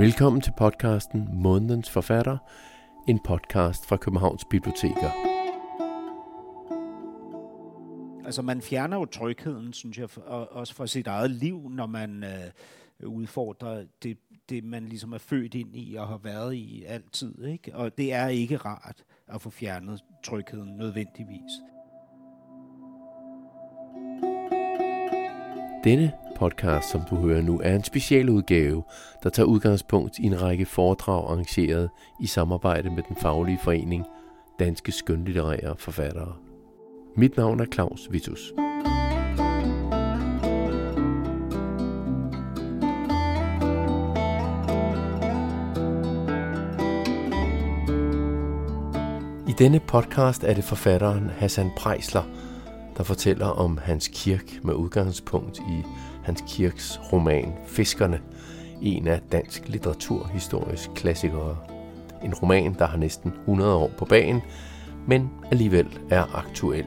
Velkommen til podcasten Månedens Forfatter, en podcast fra Københavns Biblioteker. Altså man fjerner jo trygheden, synes jeg, også for sit eget liv, når man øh, udfordrer det, det, man ligesom er født ind i og har været i altid. Ikke? Og det er ikke rart at få fjernet trygheden nødvendigvis. Denne podcast, som du hører nu, er en specialudgave, der tager udgangspunkt i en række foredrag arrangeret i samarbejde med den faglige forening Danske Skønlitterære Forfattere. Mit navn er Claus Vitus. I denne podcast er det forfatteren Hassan Prejsler, der fortæller om Hans Kirk med udgangspunkt i Hans Kirks roman Fiskerne, en af dansk litteraturhistorisk klassikere. En roman, der har næsten 100 år på bagen, men alligevel er aktuel.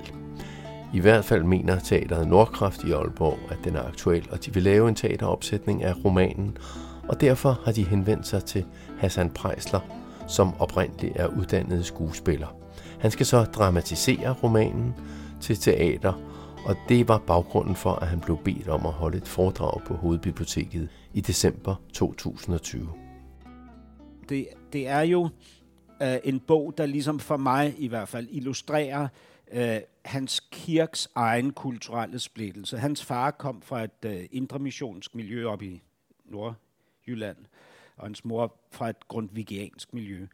I hvert fald mener teateret Nordkraft i Aalborg, at den er aktuel, og de vil lave en teateropsætning af romanen, og derfor har de henvendt sig til Hassan Prejsler, som oprindeligt er uddannet skuespiller. Han skal så dramatisere romanen til teater, og det var baggrunden for, at han blev bedt om at holde et foredrag på Hovedbiblioteket i december 2020. Det, det er jo øh, en bog, der ligesom for mig i hvert fald illustrerer øh, Hans Kirks egen kulturelle splittelse. Hans far kom fra et øh, indremissionsk miljø op i Nordjylland, og hans mor fra et grundvigiansk miljø.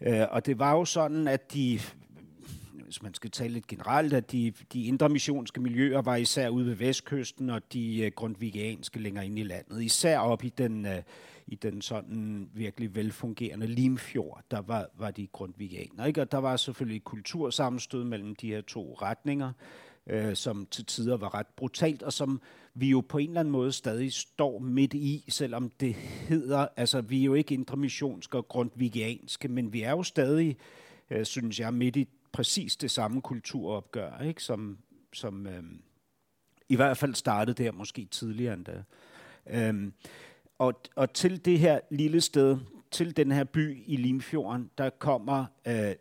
Øh, og det var jo sådan, at de hvis man skal tale lidt generelt, at de, de indre missionske miljøer var især ude ved vestkysten, og de øh, uh, grundvigianske længere ind i landet. Især op i den, uh, i den sådan virkelig velfungerende Limfjord, der var, var de grundvigianer. Ikke? Og der var selvfølgelig kultursammenstød mellem de her to retninger, uh, som til tider var ret brutalt, og som vi jo på en eller anden måde stadig står midt i, selvom det hedder, altså vi er jo ikke indremissionske og grundvigianske, men vi er jo stadig, synes jeg, midt i præcis det samme kulturopgør, ikke? som, som øh, i hvert fald startede der måske tidligere end da. Øh, og, og til det her lille sted, til den her by i Limfjorden, der kommer øh,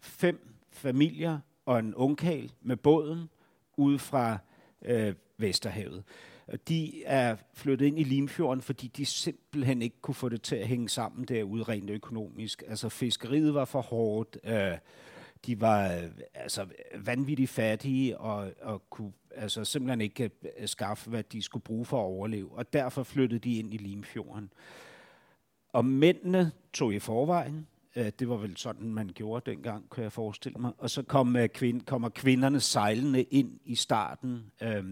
fem familier og en ungkal med båden ud fra øh, Vesterhavet. De er flyttet ind i Limfjorden, fordi de simpelthen ikke kunne få det til at hænge sammen derude rent økonomisk. Altså fiskeriet var for hårdt, øh, de var øh, altså vanvittigt fattige og, og kunne altså simpelthen ikke øh, skaffe, hvad de skulle bruge for at overleve. Og derfor flyttede de ind i Limfjorden. Og mændene tog i forvejen. Øh, det var vel sådan, man gjorde dengang, kan jeg forestille mig. Og så kom, kvind, kommer kvinderne sejlende ind i starten øh,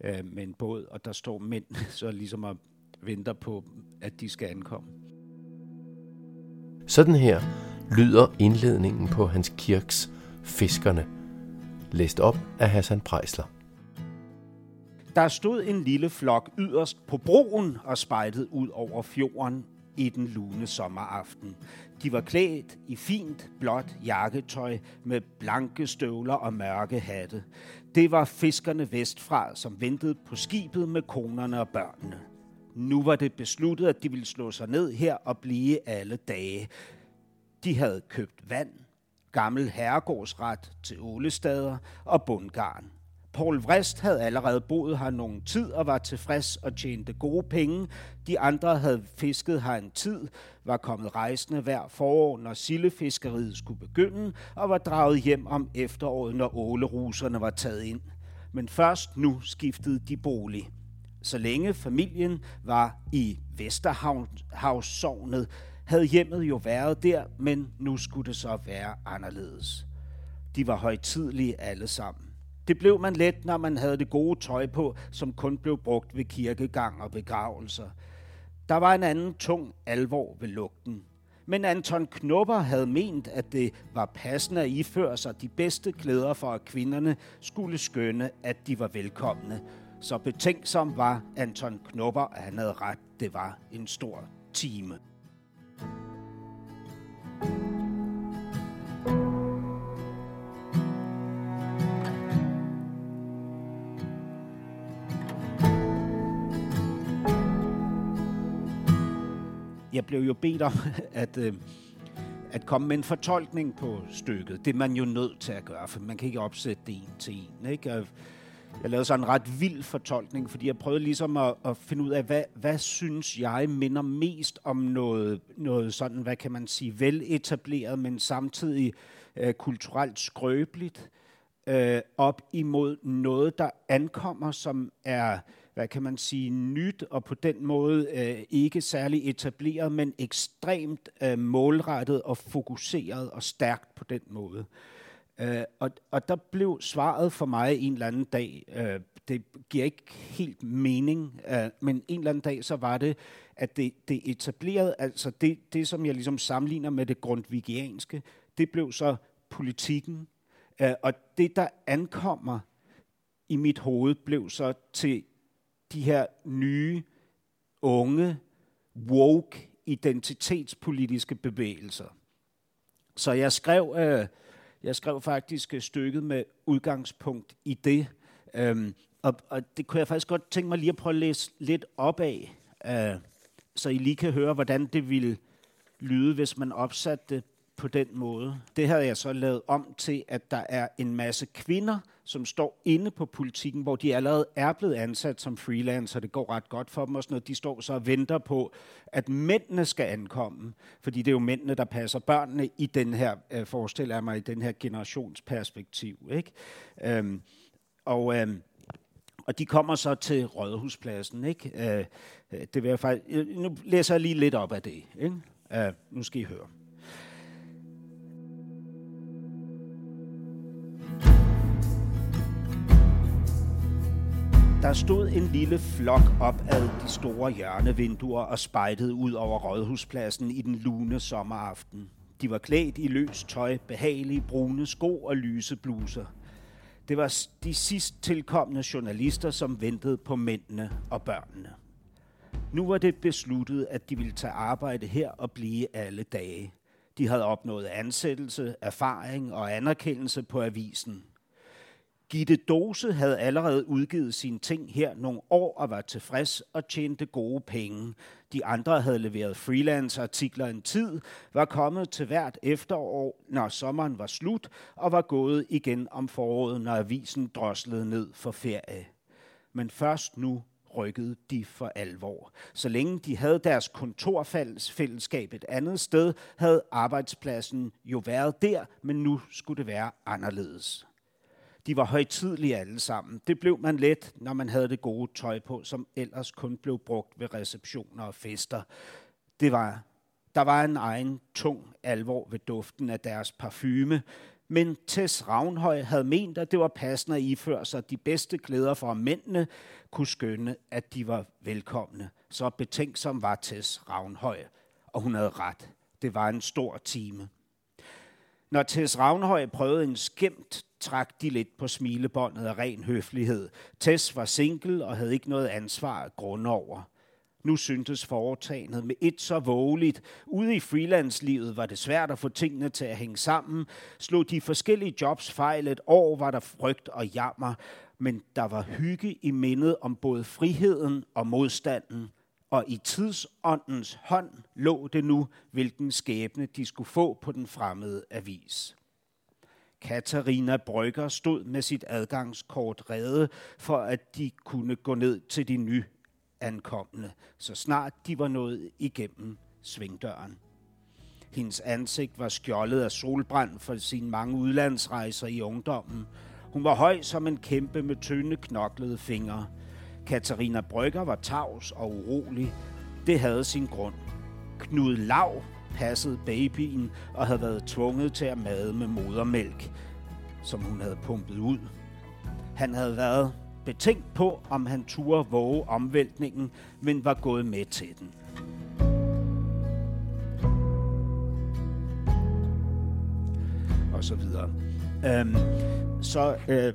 øh, med en båd, og der står mænd så ligesom og venter på, at de skal ankomme. Sådan her lyder indledningen på Hans Kirks Fiskerne, læst op af Hassan Prejsler. Der stod en lille flok yderst på broen og spejtede ud over fjorden i den lune sommeraften. De var klædt i fint blåt jakketøj med blanke støvler og mørke hatte. Det var fiskerne vestfra, som ventede på skibet med konerne og børnene. Nu var det besluttet, at de ville slå sig ned her og blive alle dage. De havde købt vand, gammel herregårdsret til ålestader og bundgarn. Paul Vrist havde allerede boet her nogen tid og var tilfreds og tjente gode penge. De andre havde fisket her en tid, var kommet rejsende hver forår, når sillefiskeriet skulle begynde, og var draget hjem om efteråret, når åleruserne var taget ind. Men først nu skiftede de bolig. Så længe familien var i Vesterhavssovnet, havde hjemmet jo været der, men nu skulle det så være anderledes. De var højtidlige alle sammen. Det blev man let, når man havde det gode tøj på, som kun blev brugt ved kirkegang og begravelser. Der var en anden tung alvor ved lugten. Men Anton Knupper havde ment, at det var passende at iføre sig de bedste klæder for, at kvinderne skulle skønne, at de var velkomne. Så betænksom var Anton Knupper, at han havde ret. Det var en stor time jeg blev jo bedt om at, øh, at komme med en fortolkning på stykket. Det er man jo nødt til at gøre, for man kan ikke opsætte det en til en. Ikke? Jeg lavede sådan en ret vild fortolkning, fordi jeg prøvede ligesom at, at finde ud af, hvad, hvad synes jeg minder mest om noget, noget sådan, hvad kan man sige, veletableret, men samtidig øh, kulturelt skrøbeligt, øh, op imod noget, der ankommer, som er, hvad kan man sige, nyt og på den måde øh, ikke særlig etableret, men ekstremt øh, målrettet og fokuseret og stærkt på den måde. Øh, Øh, og, og der blev svaret for mig en eller anden dag, øh, det giver ikke helt mening, øh, men en eller anden dag, så var det, at det, det etablerede, altså det, det, som jeg ligesom sammenligner med det grundvigianske, det blev så politikken, øh, og det, der ankommer i mit hoved, blev så til de her nye, unge, woke, identitetspolitiske bevægelser. Så jeg skrev... Øh, jeg skrev faktisk øh, stykket med udgangspunkt i det. Øhm, og, og det kunne jeg faktisk godt tænke mig lige at prøve at læse lidt op af, øh, så I lige kan høre, hvordan det ville lyde, hvis man opsatte det på den måde. Det havde jeg så lavet om til, at der er en masse kvinder, som står inde på politikken, hvor de allerede er blevet ansat som freelancer. Det går ret godt for dem og sådan noget. De står så og venter på, at mændene skal ankomme. Fordi det er jo mændene, der passer børnene i den her, øh, forestiller jeg mig, i den her generationsperspektiv. Ikke? Øhm, og... Øhm, og de kommer så til Rådhuspladsen. Ikke? Øh, øh det vil jeg faktisk, nu læser jeg lige lidt op af det. Ikke? Øh, nu skal I høre. Der stod en lille flok op ad de store hjørnevinduer og spejtede ud over rådhuspladsen i den lune sommeraften. De var klædt i løs tøj, behagelige brune sko og lyse bluser. Det var de sidst tilkommende journalister, som ventede på mændene og børnene. Nu var det besluttet, at de ville tage arbejde her og blive alle dage. De havde opnået ansættelse, erfaring og anerkendelse på avisen – Gitte Dose havde allerede udgivet sine ting her nogle år og var tilfreds og tjente gode penge. De andre havde leveret freelance-artikler en tid, var kommet til hvert efterår, når sommeren var slut, og var gået igen om foråret, når avisen droslede ned for ferie. Men først nu rykkede de for alvor. Så længe de havde deres kontorfællesskab et andet sted, havde arbejdspladsen jo været der, men nu skulle det være anderledes. De var højtidlige alle sammen. Det blev man let, når man havde det gode tøj på, som ellers kun blev brugt ved receptioner og fester. Det var, der var en egen tung alvor ved duften af deres parfume, men Tess Ravnhøj havde ment, at det var passende at iføre sig de bedste klæder for, at mændene kunne skønne, at de var velkomne. Så betænksom var Tess Ravnhøj, og hun havde ret. Det var en stor time. Når Tess Ravnhøj prøvede en skæmt trak de lidt på smilebåndet af ren høflighed. Tess var single og havde ikke noget ansvar at grunde over. Nu syntes foretagendet med et så vågeligt. Ude i freelance-livet var det svært at få tingene til at hænge sammen. Slog de forskellige jobs fejl et år, var der frygt og jammer. Men der var hygge i mindet om både friheden og modstanden. Og i tidsåndens hånd lå det nu, hvilken skæbne de skulle få på den fremmede avis. Katarina Brygger stod med sit adgangskort redde, for at de kunne gå ned til de nye ankomne, så snart de var nået igennem svingdøren. Hendes ansigt var skjoldet af solbrand for sine mange udlandsrejser i ungdommen. Hun var høj som en kæmpe med tynde knoklede fingre. Katarina Brygger var tavs og urolig. Det havde sin grund. Knud Lav passet babyen og havde været tvunget til at made med modermælk, som hun havde pumpet ud. Han havde været betænkt på, om han turde våge omvæltningen, men var gået med til den. Og så videre. Øhm, så, øh,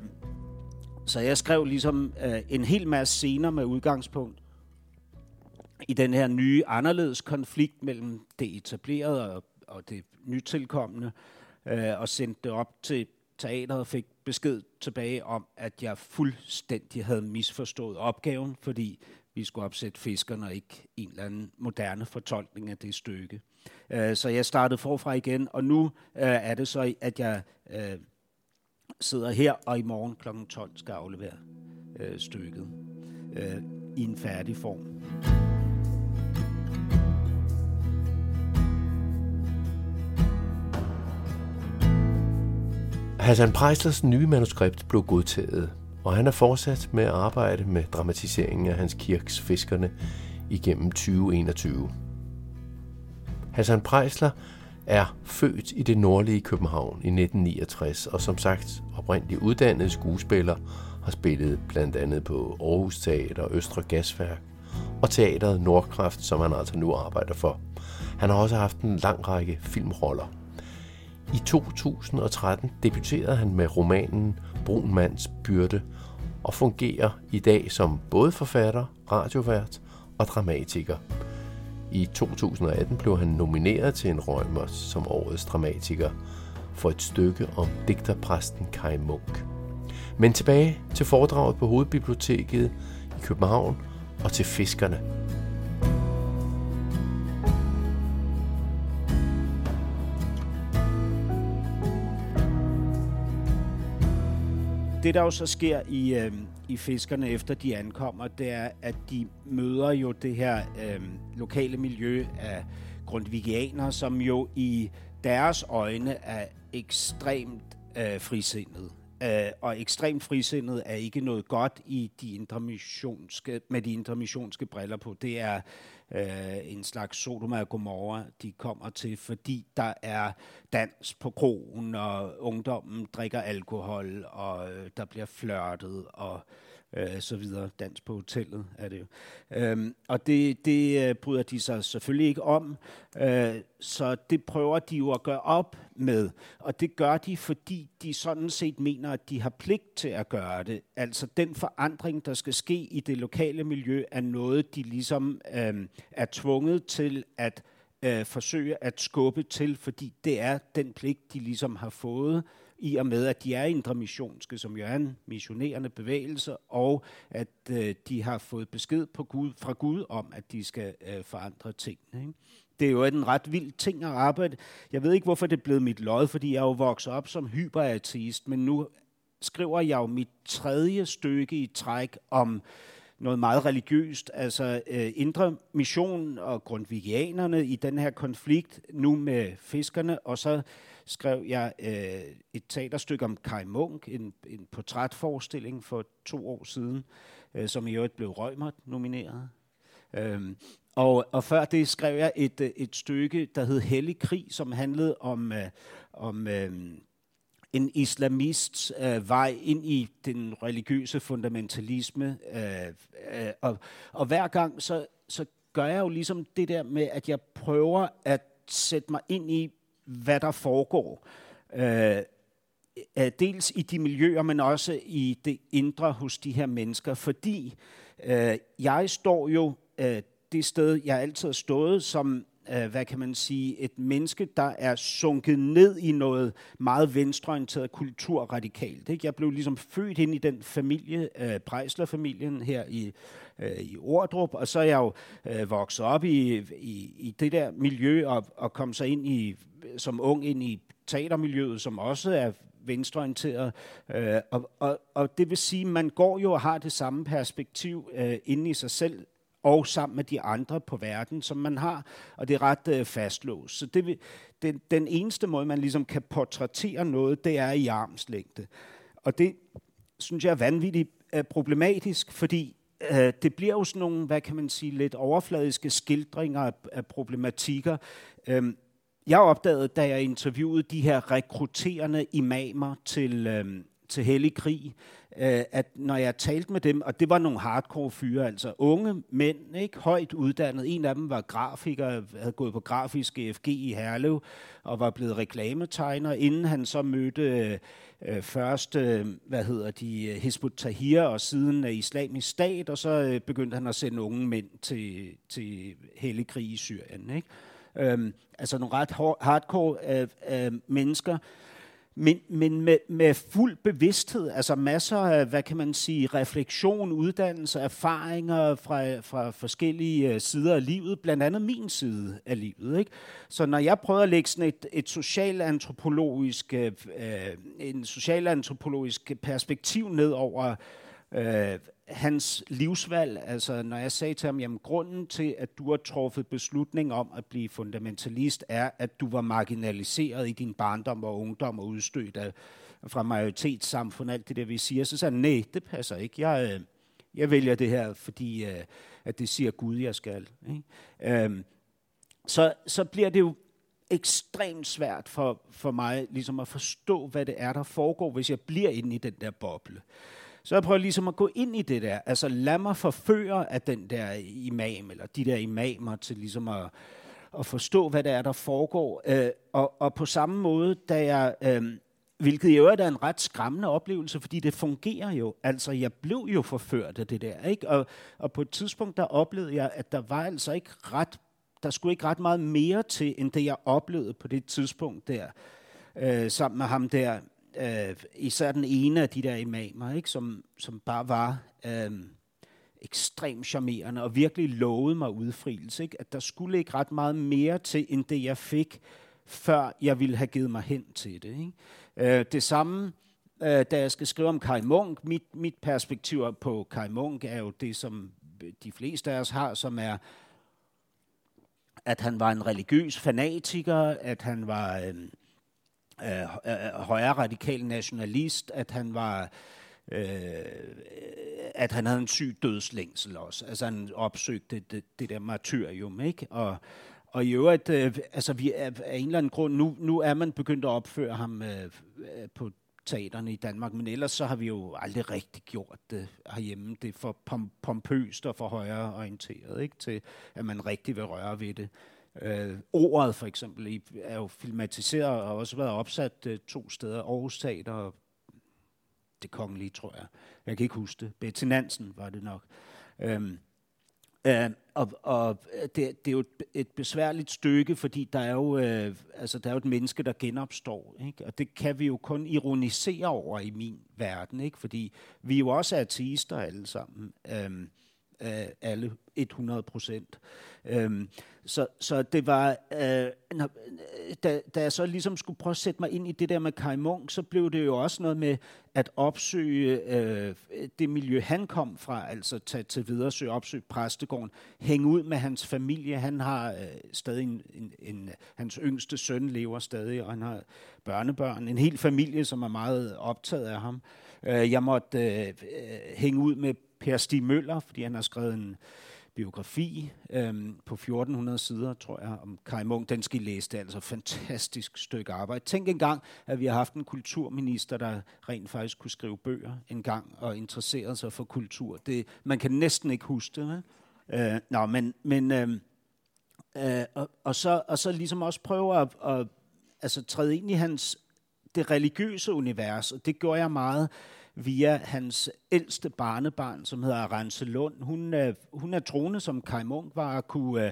så jeg skrev ligesom øh, en hel masse scener med udgangspunkt i den her nye, anderledes konflikt mellem det etablerede og, og det nytilkommende, øh, og sendte det op til teateret og fik besked tilbage om, at jeg fuldstændig havde misforstået opgaven, fordi vi skulle opsætte fiskerne, og ikke en eller anden moderne fortolkning af det stykke. Øh, så jeg startede forfra igen, og nu øh, er det så, at jeg øh, sidder her, og i morgen kl. 12 skal aflevere øh, stykket øh, i en færdig form. Hassan Preislers nye manuskript blev godtaget, og han er fortsat med at arbejde med dramatiseringen af Hans Kirks Fiskerne igennem 2021. Hassan Preisler er født i det nordlige København i 1969, og som sagt oprindeligt uddannet skuespiller, har spillet blandt andet på Aarhus Teater, Østre Gasværk og Teateret Nordkraft, som han altså nu arbejder for. Han har også haft en lang række filmroller. I 2013 debuterede han med romanen Brun Mands Byrde og fungerer i dag som både forfatter, radiovært og dramatiker. I 2018 blev han nomineret til en Rømer som årets dramatiker for et stykke om digterpræsten Kai Munk. Men tilbage til foredraget på Hovedbiblioteket i København og til fiskerne. Det, der jo så sker i, øh, i fiskerne, efter de ankommer, det er, at de møder jo det her øh, lokale miljø af grundvigianere, som jo i deres øjne er ekstremt øh, frisindet. Øh, og ekstremt frisindet er ikke noget godt i de intermissionske, med de intermissionske briller på. Det er øh, en slags Sodoma og Gomorra, de kommer til, fordi der er dans på krogen, og ungdommen drikker alkohol, og øh, der bliver flørtet, og øh, Øh, så videre. Dans på hotellet er det jo. Øhm, og det, det øh, bryder de sig selvfølgelig ikke om, øh, så det prøver de jo at gøre op med. Og det gør de, fordi de sådan set mener, at de har pligt til at gøre det. Altså den forandring, der skal ske i det lokale miljø, er noget, de ligesom øh, er tvunget til at øh, forsøge at skubbe til, fordi det er den pligt, de ligesom har fået i og med, at de er indremissionske, som jo er en missionerende bevægelse, og at øh, de har fået besked på Gud, fra Gud om, at de skal øh, forandre tingene. Ikke? Det er jo en ret vild ting at arbejde. Jeg ved ikke, hvorfor det er blevet mit lod, fordi jeg er jo vokset op som hyperateist, men nu skriver jeg jo mit tredje stykke i træk om noget meget religiøst, altså øh, indre mission og grundvigianerne i den her konflikt, nu med fiskerne, og så skrev jeg øh, et teaterstykke om Kai Munk, en, en portrætforestilling for to år siden, øh, som i øvrigt blev Rømert nomineret. Øhm, og, og før det skrev jeg et, øh, et stykke, der hed Hellig Krig, som handlede om, øh, om øh, en islamists øh, vej ind i den religiøse fundamentalisme. Øh, øh, og, og hver gang, så, så gør jeg jo ligesom det der med, at jeg prøver at sætte mig ind i, hvad der foregår. Øh, øh, dels i de miljøer, men også i det indre hos de her mennesker, fordi øh, jeg står jo øh, det sted, jeg altid har stået, som øh, hvad kan man sige, et menneske, der er sunket ned i noget meget venstreorienteret kulturradikalt. Ikke? Jeg blev ligesom født ind i den familie, øh, Prejsler-familien her i, øh, i Ordrup, og så er jeg jo øh, vokset op i, i, i det der miljø og, og kom så ind i, som ung ind i teatermiljøet, som også er venstreorienteret. Øh, og, og, og det vil sige, at man går jo og har det samme perspektiv øh, inde i sig selv, og sammen med de andre på verden, som man har, og det er ret øh, fastlåst. Så det, den den eneste måde, man ligesom kan portrættere noget, det er i armslængde. Og det synes jeg er vanvittigt øh, problematisk, fordi øh, det bliver jo sådan nogle, hvad kan man sige, lidt overfladiske skildringer af, af problematikker. Øh, jeg opdagede, da jeg interviewede de her rekrutterende imamer til, øh, til hellig krig, øh, at når jeg talte med dem, og det var nogle hardcore fyre, altså unge mænd, ikke højt uddannet. En af dem var grafiker, havde gået på grafisk EFG i Herlev, og var blevet reklametegner, inden han så mødte øh, først, øh, hvad hedder de, øh, Hizbut Tahir, og siden øh, Islamisk Stat, og så øh, begyndte han at sende unge mænd til, til hellig krig i Syrien. Ikke? Øhm, altså nogle ret hardcore øh, øh, mennesker, men, men med, med fuld bevidsthed, altså masser af, hvad kan man sige, refleksion, uddannelse, erfaringer fra, fra forskellige øh, sider af livet, blandt andet min side af livet. Ikke? Så når jeg prøver at lægge sådan et, et socialantropologisk, øh, øh en socialantropologisk perspektiv ned over øh, hans livsvalg, altså når jeg sagde til ham, jamen grunden til, at du har truffet beslutning om at blive fundamentalist, er, at du var marginaliseret i din barndom og ungdom og udstødt af, fra majoritetssamfundet, alt det der, vi siger. Så sagde han, nej, det passer ikke. Jeg, øh, jeg vælger det her, fordi øh, at det siger Gud, jeg skal. Ikke? Øhm, så, så bliver det jo ekstremt svært for, for mig ligesom at forstå, hvad det er, der foregår, hvis jeg bliver inde i den der boble. Så jeg prøver ligesom at gå ind i det der. Altså lad mig forføre af den der imam, eller de der imamer, til ligesom at, at forstå, hvad det er, der foregår. Øh, og, og på samme måde, da jeg... Øh, hvilket i øvrigt er en ret skræmmende oplevelse, fordi det fungerer jo. Altså, jeg blev jo forført af det der, ikke? Og, og på et tidspunkt, der oplevede jeg, at der var altså ikke ret, der skulle ikke ret meget mere til, end det jeg oplevede på det tidspunkt der, øh, sammen med ham der, øh, især den ene af de der imamer, ikke, som, som bare var øh, ekstremt charmerende og virkelig lovede mig udfrielse. Ikke? At der skulle ikke ret meget mere til, end det jeg fik, før jeg ville have givet mig hen til det. Ikke? Øh, det samme, øh, da jeg skal skrive om Kai Munk, mit, mit perspektiv på Kai Munk er jo det, som de fleste af os har, som er, at han var en religiøs fanatiker, at han var... Øh, øh, øh, højere radikal nationalist, at han var øh, at han havde en syg dødslængsel også. Altså han opsøgte det, det der martyrium, ikke? Og, og i øvrigt, øh, altså vi er af en eller anden grund, nu, nu er man begyndt at opføre ham øh, øh på teaterne i Danmark, men ellers så har vi jo aldrig rigtig gjort det herhjemme. Det er for pom- pompøst og for højere orienteret, ikke? til at man rigtig vil røre ved det. Øh, Øh, ordet for eksempel er jo filmatiseret og har også været opsat øh, to steder. Aarhus Teater og det kongelige, tror jeg. Jeg kan ikke huske det. Betty Nansen var det nok. Øhm, øh, og og det, det er jo et, et besværligt stykke, fordi der er jo, øh, altså, der er jo et menneske, der genopstår. Ikke? Og det kan vi jo kun ironisere over i min verden, ikke? fordi vi er jo også artister alle sammen. Øhm, øh, alle 100 procent. Øhm, så, så det var, øh, når, da, da jeg så ligesom skulle prøve at sætte mig ind i det der med Kai Munk, så blev det jo også noget med at opsøge øh, det miljø, han kom fra, altså tage til Vidersø, opsøge præstegården, hænge ud med hans familie. Han har øh, stadig en, en, en, hans yngste søn lever stadig, og han har børnebørn, en hel familie, som er meget optaget af ham. Øh, jeg måtte øh, hænge ud med Per Stig Møller, fordi han har skrevet en biografi øhm, på 1400 sider, tror jeg, om Kai Munk. Den skal I læse. Det er altså et fantastisk stykke arbejde. Tænk engang, at vi har haft en kulturminister, der rent faktisk kunne skrive bøger engang og interessere sig for kultur. Det, man kan næsten ikke huske det. Øh, nå, men, men øh, øh, og, og, så, og så ligesom også prøve at, at altså, træde ind i hans det religiøse univers, og det gør jeg meget via hans ældste barnebarn, som hedder Arance Lund. Hun, øh, hun er troende, som Kai Munk var, og kunne øh,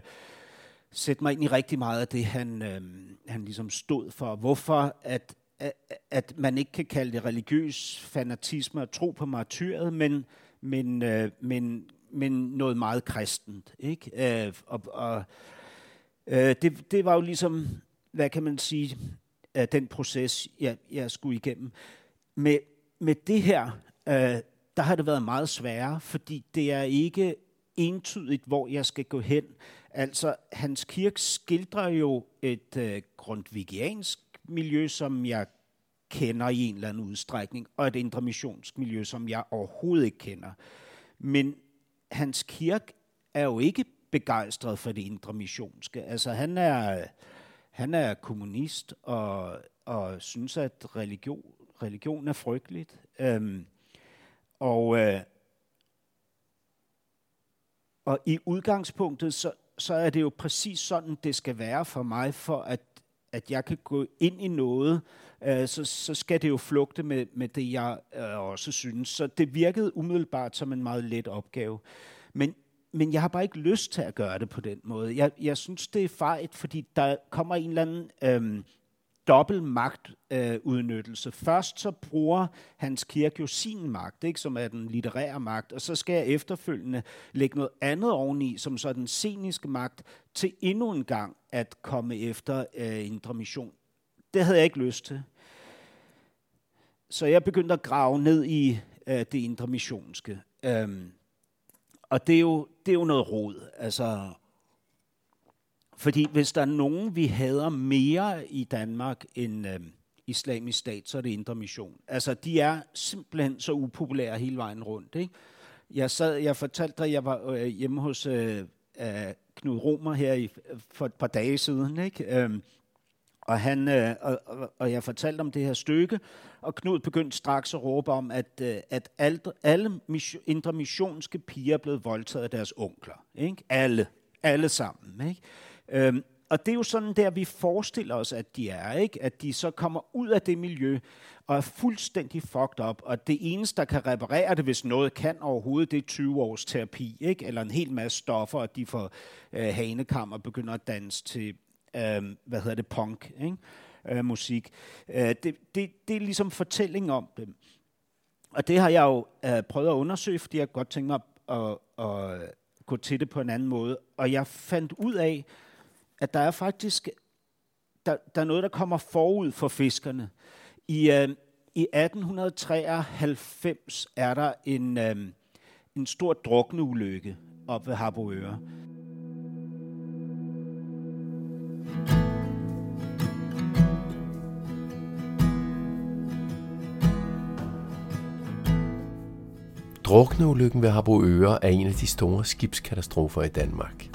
sætte mig ind i rigtig meget af det, han, øh, han ligesom stod for. Hvorfor at, at, at man ikke kan kalde det religiøs fanatisme og tro på martyret, men, men, øh, men, men noget meget kristent. Ikke? Øh, og, og, øh, det, det var jo ligesom, hvad kan man sige, af den proces, jeg, jeg skulle igennem. Med, med det her, øh, der har det været meget sværere, fordi det er ikke entydigt, hvor jeg skal gå hen. Altså, Hans Kirk skildrer jo et øh, grundvigiansk miljø, som jeg kender i en eller anden udstrækning, og et indre missionsk miljø, som jeg overhovedet ikke kender. Men Hans Kirk er jo ikke begejstret for det indre missionske. Altså, han er, han er kommunist og, og synes, at religion, religion er frygteligt. Øhm, og, øh, og i udgangspunktet, så, så er det jo præcis sådan, det skal være for mig, for at, at jeg kan gå ind i noget, øh, så, så skal det jo flugte med, med det, jeg øh, også synes. Så det virkede umiddelbart som en meget let opgave. Men, men jeg har bare ikke lyst til at gøre det på den måde. Jeg, jeg synes, det er fejt, fordi der kommer en eller anden... øhm, dobbelt magtudnyttelse. Øh, Først så bruger Hans Kirke jo sin magt, ikke, som er den litterære magt, og så skal jeg efterfølgende lægge noget andet oveni, som så er den sceniske magt, til endnu en gang at komme efter øh, indre mission. Det havde jeg ikke lyst til. Så jeg begyndte at grave ned i øh, det indre missionske. Øhm, og det er, jo, det er jo noget rod. Altså, fordi hvis der er nogen, vi hader mere i Danmark end øh, islamisk stat, så er det indre mission. Altså, de er simpelthen så upopulære hele vejen rundt. Ikke? Jeg, sad, jeg fortalte dig, jeg var øh, hjemme hos øh, øh, Knud Romer her i, øh, for et par dage siden. Ikke? Øh, og, han, øh, og, og jeg fortalte om det her stykke, og Knud begyndte straks at råbe om, at, øh, at alt, alle mission, indre missionske piger er blevet voldtaget af deres onkler. Ikke? Alle. Alle sammen. Ikke? Øhm, og det er jo sådan der, vi forestiller os, at de er. ikke, At de så kommer ud af det miljø og er fuldstændig fucked up. Og det eneste, der kan reparere det, hvis noget kan overhovedet, det er 20 års terapi. Ikke? Eller en hel masse stoffer, og de får øh, hanekam og begynder at danse til, øh, hvad hedder det, punk. Ikke? Øh, musik. Øh, det, det, det er ligesom fortælling om dem. Og det har jeg jo øh, prøvet at undersøge, fordi jeg godt tænker mig at, at, at gå til det på en anden måde. Og jeg fandt ud af, at der er faktisk der, der er noget, der kommer forud for fiskerne. I, øh, i 1893 er der en, øh, en stor drukneulykke op ved Harboøre. Drukneulykken ved Harboøre er en af de store skibskatastrofer i Danmark.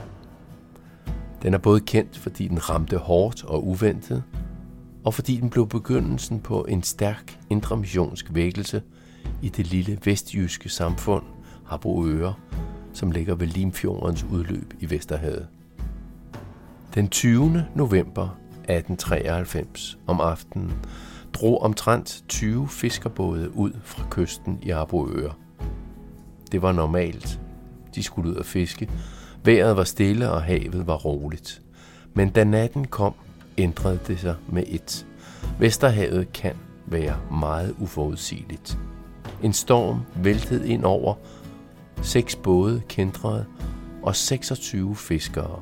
Den er både kendt, fordi den ramte hårdt og uventet, og fordi den blev begyndelsen på en stærk intramissionsk vækkelse i det lille vestjyske samfund Harboøre, som ligger ved Limfjordens udløb i Vesterhavet. Den 20. november 1893 om aftenen drog omtrent 20 fiskerbåde ud fra kysten i Harboøre. Det var normalt. De skulle ud og fiske, Vejret var stille, og havet var roligt. Men da natten kom, ændrede det sig med et. Vesterhavet kan være meget uforudsigeligt. En storm væltede ind over, seks både kendrede, og 26 fiskere,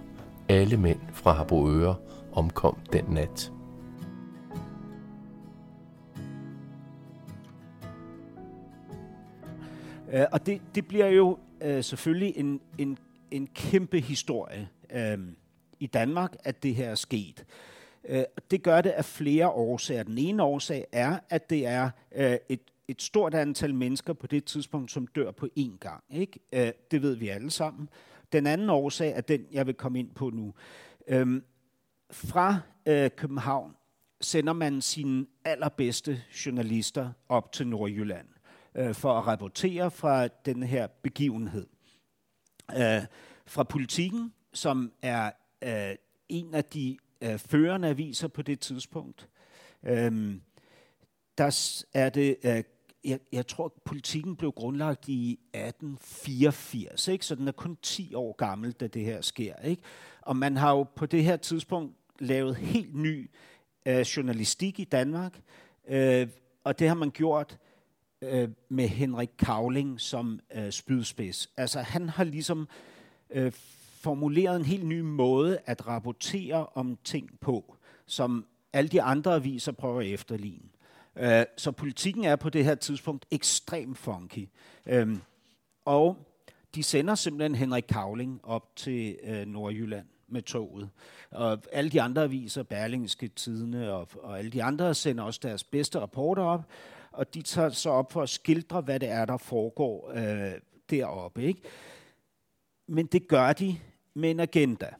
alle mænd fra Harboøre, omkom den nat. Øh, og det, det bliver jo øh, selvfølgelig en, en en kæmpe historie øh, i Danmark, at det her er sket. Øh, det gør det af flere årsager. Den ene årsag er, at det er øh, et, et stort antal mennesker på det tidspunkt, som dør på én gang. Ikke? Øh, det ved vi alle sammen. Den anden årsag er den, jeg vil komme ind på nu. Øh, fra øh, København sender man sine allerbedste journalister op til Nordjylland øh, for at rapportere fra den her begivenhed øh, fra politikken, som er øh, en af de øh, førende aviser på det tidspunkt. Øh, der er det, øh, jeg, jeg tror, at politikken blev grundlagt i 1884, ikke? så den er kun 10 år gammel, da det her sker. Ikke? Og man har jo på det her tidspunkt lavet helt ny øh, journalistik i Danmark, øh, og det har man gjort øh, med Henrik Kavling som øh, spydspids. Altså han har ligesom øh, formuleret en helt ny måde at rapportere om ting på, som alle de andre aviser prøver at efterligne. Øh, så politikken er på det her tidspunkt ekstremt funky. Øh, og de sender simpelthen Henrik Kavling op til øh, Nordjylland med toget. Og alle de andre aviser, Berlingske Tidene og, og alle de andre, sender også deres bedste rapporter op og de tager så op for at skildre, hvad det er, der foregår øh, deroppe. Ikke? Men det gør de med en agenda,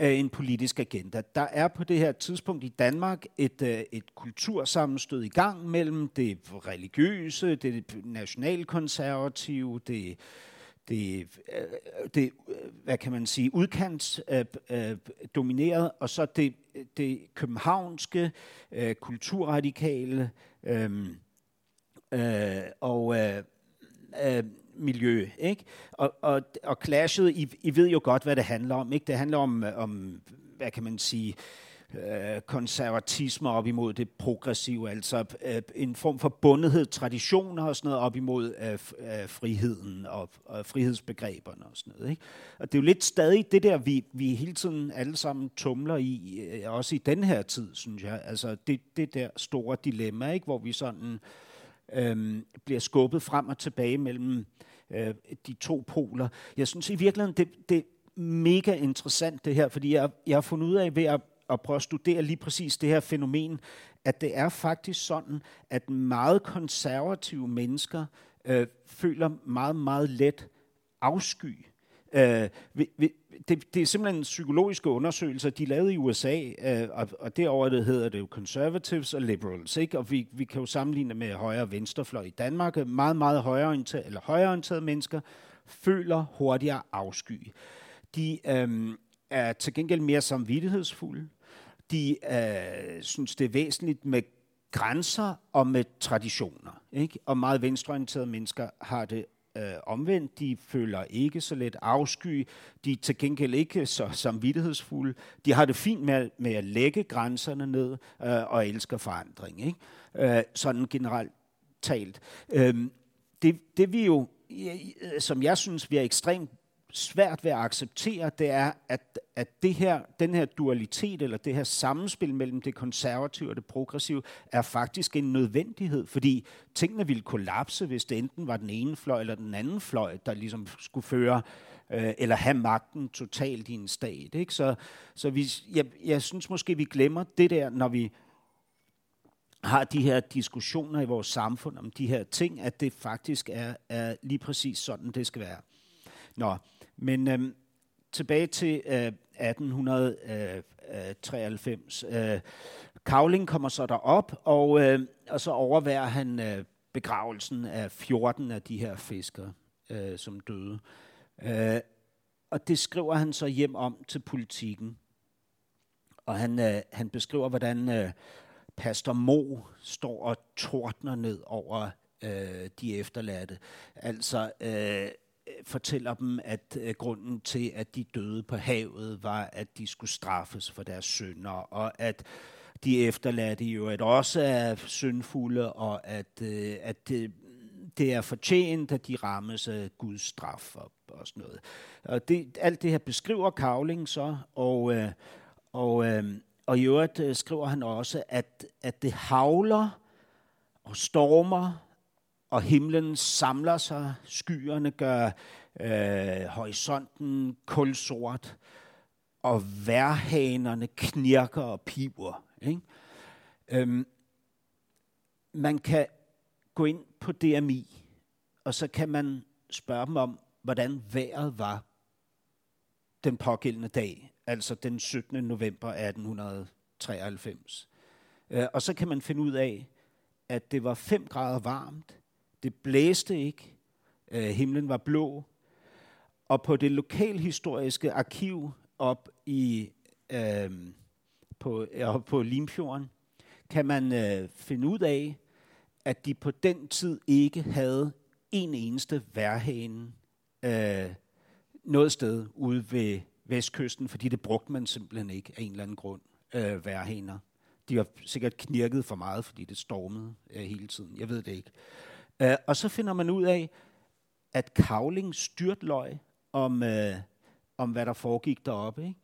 øh, en politisk agenda. Der er på det her tidspunkt i Danmark et, øh, et kultursammenstød i gang mellem det religiøse, det nationalkonservative, det det, øh, det, hvad kan man sige, udkants øh, øh, domineret, og så det, det københavnske øh, kulturradikale øh, øh, og øh, øh, miljø. Ikke? Og, og, og clashet, I, I ved jo godt, hvad det handler om. Ikke? Det handler om, øh, om hvad kan man sige, øh, konservatisme op imod det progressive, altså øh, en form for bundethed, traditioner og sådan noget op imod øh, øh, friheden og, og frihedsbegreberne og sådan noget. Ikke? Og det er jo lidt stadig det der, vi, vi hele tiden alle sammen tumler i, øh, også i den her tid, synes jeg. Altså det, det der store dilemma, ikke? hvor vi sådan øh, Øhm, bliver skubbet frem og tilbage mellem øh, de to poler. Jeg synes i virkeligheden, det, det er mega interessant det her, fordi jeg, jeg har fundet ud af ved at at prøve at studere lige præcis det her fænomen, at det er faktisk sådan, at meget konservative mennesker øh, føler meget, meget let afsky. Øh, det, det er simpelthen en psykologiske undersøgelser, de lavede i USA, øh, og, og derover det hedder det jo conservatives og liberals, ikke? og vi, vi kan jo sammenligne med højre og venstrefløj i Danmark. Meget, meget højreorienterede, eller højreorienterede mennesker føler hurtigere afsky. De øh, er til gengæld mere samvittighedsfulde de øh, synes, det er væsentligt med grænser og med traditioner. Ikke? Og meget venstreorienterede mennesker har det øh, omvendt. De føler ikke så let afsky. De er til gengæld ikke så samvittighedsfulde. De har det fint med, med at lægge grænserne ned øh, og elsker forandring. Ikke? Øh, sådan generelt talt. Øh, det, det vi jo, som jeg synes, vi er ekstremt svært ved at acceptere, det er, at, at det her, den her dualitet, eller det her sammenspil mellem det konservative og det progressive, er faktisk en nødvendighed, fordi tingene ville kollapse, hvis det enten var den ene fløj eller den anden fløj, der ligesom skulle føre øh, eller have magten totalt i en stat. Ikke? Så, så vi, jeg, jeg synes måske, vi glemmer det der, når vi har de her diskussioner i vores samfund om de her ting, at det faktisk er, er lige præcis sådan, det skal være. Nå, men øhm, tilbage til øh, 1893. Øh, øh, Kavling øh, kommer så derop, og, øh, og så overværer han øh, begravelsen af 14 af de her fiskere, øh, som døde. Øh, og det skriver han så hjem om til politikken. Og han, øh, han beskriver, hvordan øh, Pastor Mo står og tordner ned over øh, de efterladte. Altså, øh, fortæller dem, at øh, grunden til, at de døde på havet, var, at de skulle straffes for deres synder, og at de efterladte jo at også er syndfulde, og at, øh, at det, det er fortjent, at de rammes af Guds straf og, og sådan noget. Og det, alt det her beskriver Kavling så, og, øh, og, øh, og i øvrigt øh, skriver han også, at, at det havler og stormer, og himlen samler sig, skyerne gør øh, horisonten kulsort, og værhanerne knirker og piver. Ikke? Øhm, man kan gå ind på DMI, og så kan man spørge dem om, hvordan vejret var den pågældende dag, altså den 17. november 1893. Øh, og så kan man finde ud af, at det var 5 grader varmt, det blæste ikke. Øh, himlen var blå. Og på det lokalhistoriske arkiv op i øh, på, øh, på Limfjorden, kan man øh, finde ud af, at de på den tid ikke havde en eneste værhane øh, noget sted ude ved vestkysten, fordi det brugte man simpelthen ikke af en eller anden grund, øh, værhaner. De var sikkert knirket for meget, fordi det stormede øh, hele tiden. Jeg ved det ikke. Uh, og så finder man ud af, at Kavling styrtløg om, uh, om hvad der foregik deroppe. Ikke?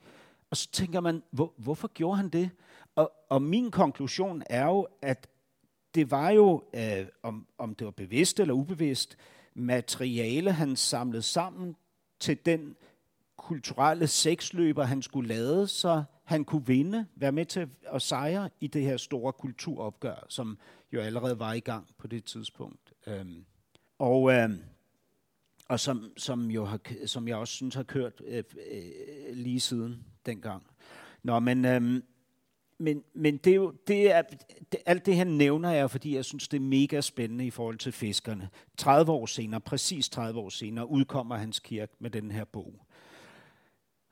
Og så tænker man, hvor, hvorfor gjorde han det? Og, og min konklusion er jo, at det var jo, uh, om, om det var bevidst eller ubevidst, materiale, han samlede sammen til den kulturelle seksløber, han skulle lade, så han kunne vinde, være med til at sejre i det her store kulturopgør, som jo allerede var i gang på det tidspunkt. Øhm, og øhm, og som, som, jo har, som jeg også synes har kørt øh, øh, lige siden dengang. Nå, men, øhm, men, men det er jo, det er, det, alt det her nævner jeg, fordi jeg synes, det er mega spændende i forhold til fiskerne. 30 år senere, præcis 30 år senere, udkommer Hans Kirk med den her bog.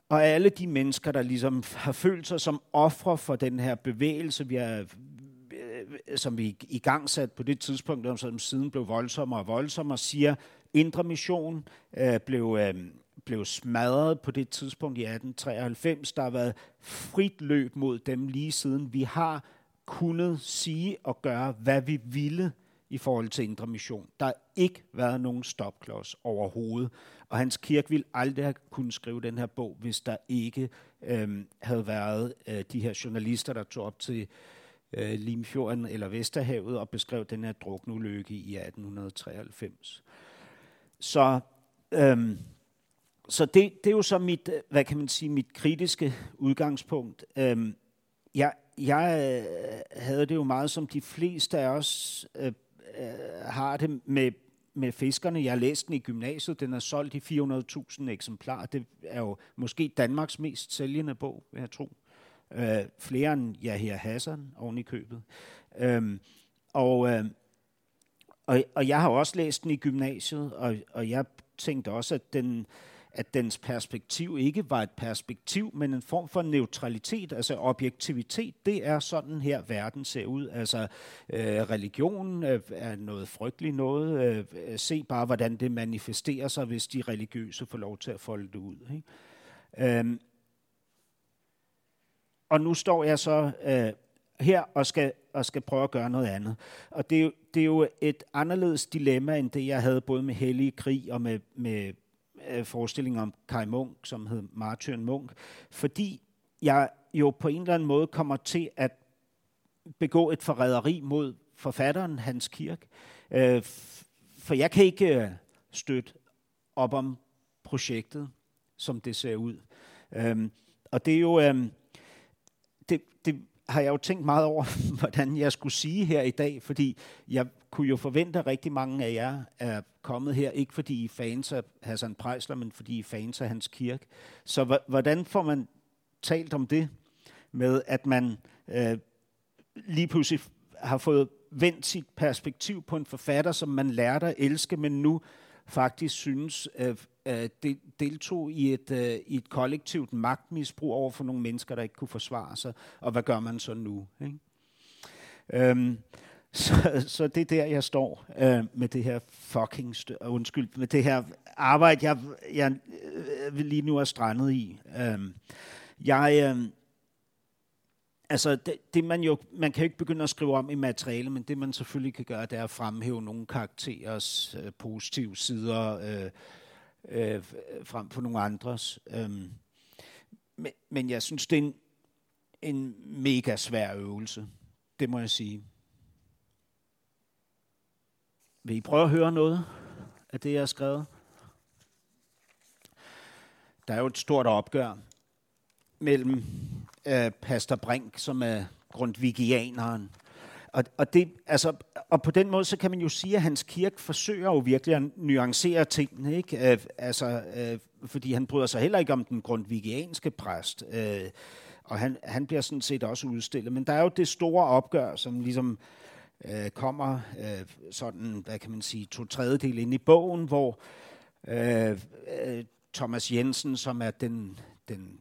Og alle de mennesker, der ligesom har følt sig som ofre for den her bevægelse, vi har, som vi i gang sat på det tidspunkt, som siden blev voldsommere og voldsommere, siger, indre mission øh, blev, øh, blev smadret på det tidspunkt i 1893. Der har været frit løb mod dem lige siden. Vi har kunnet sige og gøre, hvad vi ville i forhold til indre mission. Der har ikke været nogen stopklods overhovedet. Og Hans Kirk ville aldrig have kunnet skrive den her bog, hvis der ikke øh, havde været øh, de her journalister, der tog op til øh, Limfjorden eller Vesterhavet og beskrev den her druknulykke i 1893. Så, øhm, så det, det er jo så mit, hvad kan man sige, mit kritiske udgangspunkt. Øhm, jeg, jeg havde det jo meget som de fleste af os øh, øh, har det med, med fiskerne. Jeg har læst den i gymnasiet. Den er solgt i 400.000 eksemplarer. Det er jo måske Danmarks mest sælgende bog, vil jeg tro. Øh, flere end Yahya Hassan oven i købet. Øhm, og, øh, og, og jeg har også læst den i gymnasiet, og, og jeg tænkte også, at den, at dens perspektiv ikke var et perspektiv, men en form for neutralitet, altså objektivitet. Det er sådan her, verden ser ud. Altså øh, religion øh, er noget frygteligt noget. Øh, se bare, hvordan det manifesterer sig, hvis de religiøse får lov til at folde det ud. Ikke? Øhm, og nu står jeg så øh, her og skal, og skal prøve at gøre noget andet. Og det er, jo, det er jo et anderledes dilemma, end det jeg havde både med Hellige Krig og med, med øh, forestillingen om Kai Munk, som hed Martyren Munk. Fordi jeg jo på en eller anden måde kommer til at begå et forræderi mod forfatteren Hans Kirk. Øh, for jeg kan ikke øh, støtte op om projektet, som det ser ud. Øh, og det er jo... Øh, det, det har jeg jo tænkt meget over, hvordan jeg skulle sige her i dag, fordi jeg kunne jo forvente, at rigtig mange af jer er kommet her, ikke fordi I er fans af Hassan Prejsler, men fordi I er fans af hans kirke. Så hvordan får man talt om det med, at man øh, lige pludselig har fået vendt sit perspektiv på en forfatter, som man lærte at elske, men nu faktisk synes øh, øh, deltog i et, øh, i et kollektivt magtmisbrug over for nogle mennesker, der ikke kunne forsvare sig. Og hvad gør man så nu? Ikke? Øhm, så, så det er der, jeg står øh, med det her fucking, stø- øh, undskyld, med det her arbejde, jeg, jeg øh, lige nu er strandet i. Øhm, jeg, øh, altså det, det man jo, man kan jo ikke begynde at skrive om i materiale, men det man selvfølgelig kan gøre, det er at fremhæve nogle karakterers øh, positive sider øh, øh, øh frem for nogle andres. Øh. men, men jeg synes, det er en, en mega svær øvelse. Det må jeg sige. Vil I prøve at høre noget af det, jeg har skrevet? Der er jo et stort opgør mellem øh, Pastor Brink, som er grundvigianeren. Og, og, det, altså, og på den måde, så kan man jo sige, at hans kirke forsøger jo virkelig at nuancere tingene, ikke? Øh, altså, øh, fordi han bryder sig heller ikke om den grundvigianske præst, øh, og han, han bliver sådan set også udstillet. Men der er jo det store opgør, som ligesom øh, kommer øh, sådan, hvad kan man sige, to tredjedel ind i bogen, hvor øh, øh, Thomas Jensen, som er den, den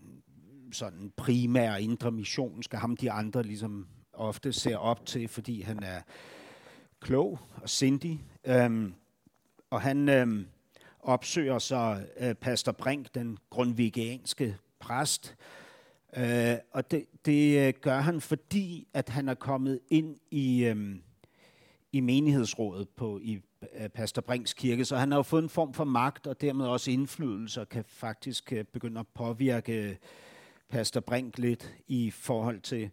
sådan primære indre mission, skal ham de andre ligesom ofte ser op til, fordi han er klog og sindig. Øhm, og han øhm, opsøger så øh, Pastor Brink, den grundvigianske præst, øh, og det, det øh, gør han, fordi at han er kommet ind i, øhm, i menighedsrådet på i øh, Pastor Brinks kirke, så han har jo fået en form for magt og dermed også indflydelse og kan faktisk øh, begynde at påvirke Pastor Brink lidt i forhold til,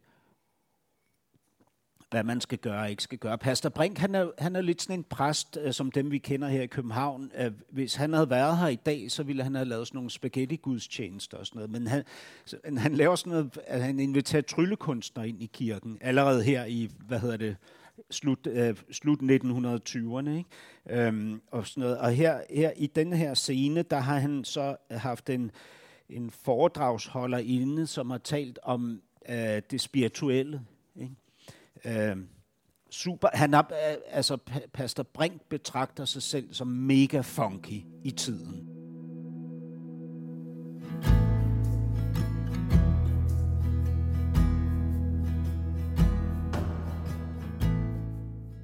hvad man skal gøre og ikke skal gøre. Pastor Brink, han er, han er lidt sådan en præst, øh, som dem vi kender her i København. Øh, hvis han havde været her i dag, så ville han have lavet sådan nogle spaghetti-gudstjenester og sådan noget. Men han, han laver sådan noget, at han inviterer tryllekunstnere ind i kirken, allerede her i, hvad hedder det, slut, øh, slut 1920'erne. Ikke? Øhm, og, sådan noget. og her, her i den her scene, der har han så haft en, en foredragsholder inde, som har talt om øh, det spirituelle. Ikke? Øh, super. Han er, øh, altså, Pastor Brink betragter sig selv som mega funky i tiden.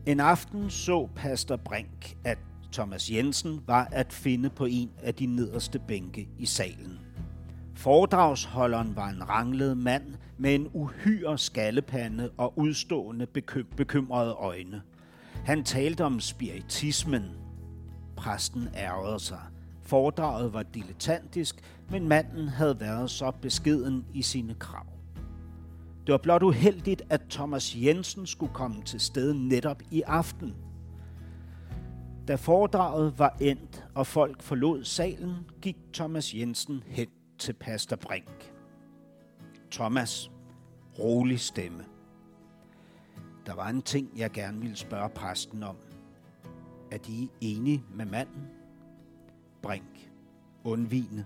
En aften så Pastor Brink, at Thomas Jensen var at finde på en af de nederste bænke i salen. Foredragsholderen var en ranglet mand med en uhyre skallepande og udstående bekymrede øjne. Han talte om spiritismen. Præsten ærgede sig. Foredraget var dilettantisk, men manden havde været så beskeden i sine krav. Det var blot uheldigt, at Thomas Jensen skulle komme til stede netop i aften. Da foredraget var endt, og folk forlod salen, gik Thomas Jensen hen til Pastor Brink. Thomas, rolig stemme. Der var en ting, jeg gerne ville spørge præsten om. Er de enige med manden? Brink, undvigende.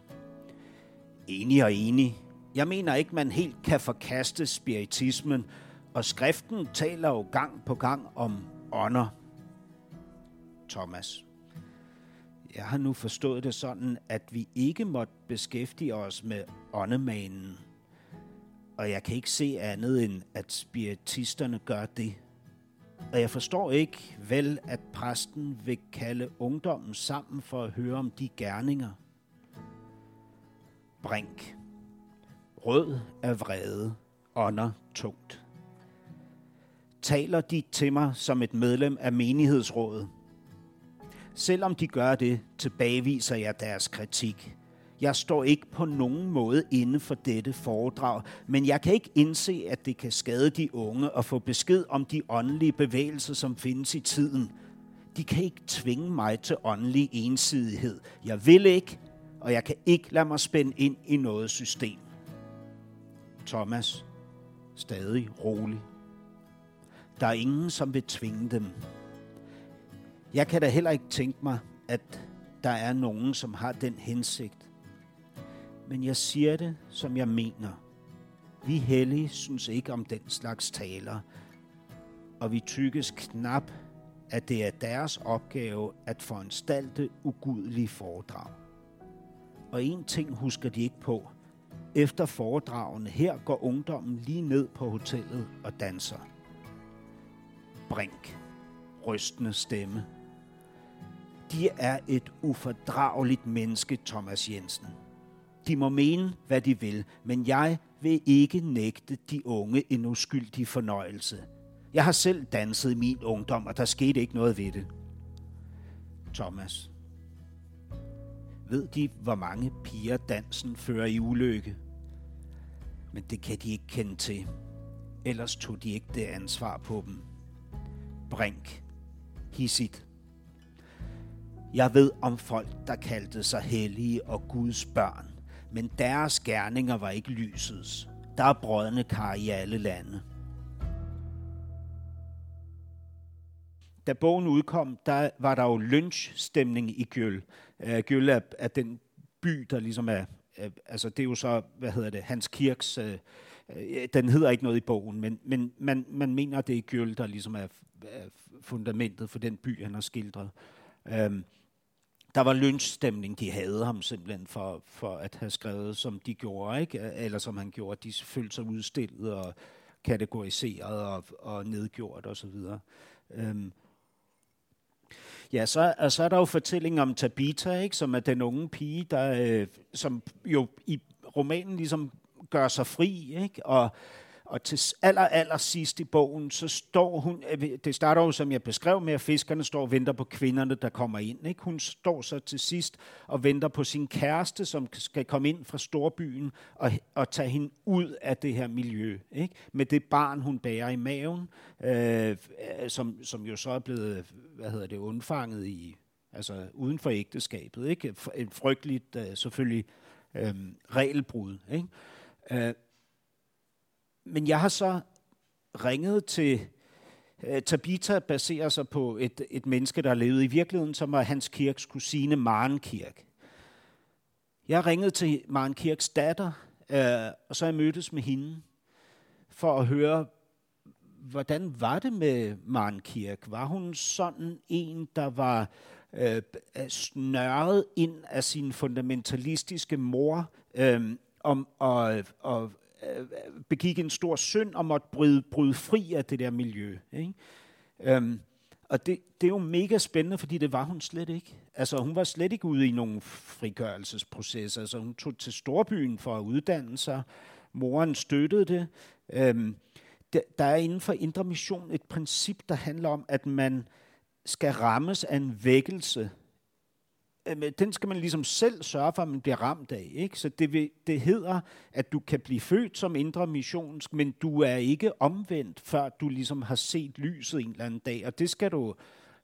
Enig og enig. Jeg mener ikke, man helt kan forkaste spiritismen, og skriften taler jo gang på gang om ånder. Thomas. Jeg har nu forstået det sådan, at vi ikke måtte beskæftige os med åndemanen. Og jeg kan ikke se andet end, at spiritisterne gør det. Og jeg forstår ikke vel, at præsten vil kalde ungdommen sammen for at høre om de gerninger. Brink. Rød af vrede, ånder tungt. Taler de til mig som et medlem af menighedsrådet? Selvom de gør det, tilbageviser jeg deres kritik. Jeg står ikke på nogen måde inde for dette foredrag, men jeg kan ikke indse, at det kan skade de unge og få besked om de åndelige bevægelser, som findes i tiden. De kan ikke tvinge mig til åndelig ensidighed. Jeg vil ikke, og jeg kan ikke lade mig spænde ind i noget system. Thomas, stadig rolig. Der er ingen, som vil tvinge dem. Jeg kan da heller ikke tænke mig, at der er nogen, som har den hensigt. Men jeg siger det, som jeg mener. Vi hellige synes ikke om den slags taler, og vi tykkes knap, at det er deres opgave at foranstalte ugudelige foredrag. Og en ting husker de ikke på. Efter foredragene her går ungdommen lige ned på hotellet og danser. Brink. Rystende stemme de er et ufordrageligt menneske, Thomas Jensen. De må mene, hvad de vil, men jeg vil ikke nægte de unge en uskyldig fornøjelse. Jeg har selv danset i min ungdom, og der skete ikke noget ved det. Thomas. Ved de, hvor mange piger dansen fører i ulykke? Men det kan de ikke kende til. Ellers tog de ikke det ansvar på dem. Brink. Hissit. Jeg ved om folk, der kaldte sig hellige og Guds børn, men deres gerninger var ikke lysets. Der er brødne kar i alle lande. Da bogen udkom, der var der jo lynchstemning i Gjøl. Uh, øh, Gjøl er, er den by, der ligesom er, uh, altså det er jo så, hvad hedder det, Hans Kirks, uh, den hedder ikke noget i bogen, men, men man, man mener, det er Gjøl, der ligesom er, er fundamentet for den by, han har skildret. Um, der var lynchstemning. De havde ham simpelthen for, for at have skrevet, som de gjorde, ikke? eller som han gjorde. De følte sig udstillet og kategoriseret og, og nedgjort osv. Øhm. Ja, så, og så er der jo fortællingen om Tabitha, ikke? som er den unge pige, der, øh, som jo i romanen ligesom gør sig fri, ikke? og og til aller, aller sidst i bogen, så står hun, øh, det starter jo som jeg beskrev med, at fiskerne står og venter på kvinderne, der kommer ind. Ikke? Hun står så til sidst og venter på sin kæreste, som skal komme ind fra storbyen og, og tage hende ud af det her miljø. Ikke? Med det barn, hun bærer i maven, øh, øh som, som jo så er blevet, hvad hedder det, undfanget i, altså uden for ægteskabet. Ikke? En frygteligt, øh, selvfølgelig, øh, regelbrud. Ikke? Øh, men jeg har så ringet til uh, Tabitha, baserer sig på et, et menneske, der levede i virkeligheden, som var Hans Kirks kusine Maren Kirk. Jeg har ringet til Maren Kirks datter, uh, og så har jeg mødtes med hende for at høre, hvordan var det med Maren Kirk? Var hun sådan en, der var uh, snørret ind af sin fundamentalistiske mor, uh, om, og, og øh, begik en stor synd og måtte bryde, bryde fri af det der miljø. Ikke? Øhm, Og det, det er jo mega spændende, fordi det var hun slet ikke. Altså, hun var slet ikke ude i nogen frigørelsesprocesser. Altså, hun tog til storbyen for at uddanne sig. Moren støttede det. Øhm, der, der er inden for indre mission et princip, der handler om, at man skal rammes af en vækkelse. Øh, den skal man ligesom selv sørge for, at man bliver ramt af. Ikke? Så det, vil, det hedder, at du kan blive født som indre missionsk, men du er ikke omvendt, før du ligesom har set lyset en eller anden dag. Og det skal du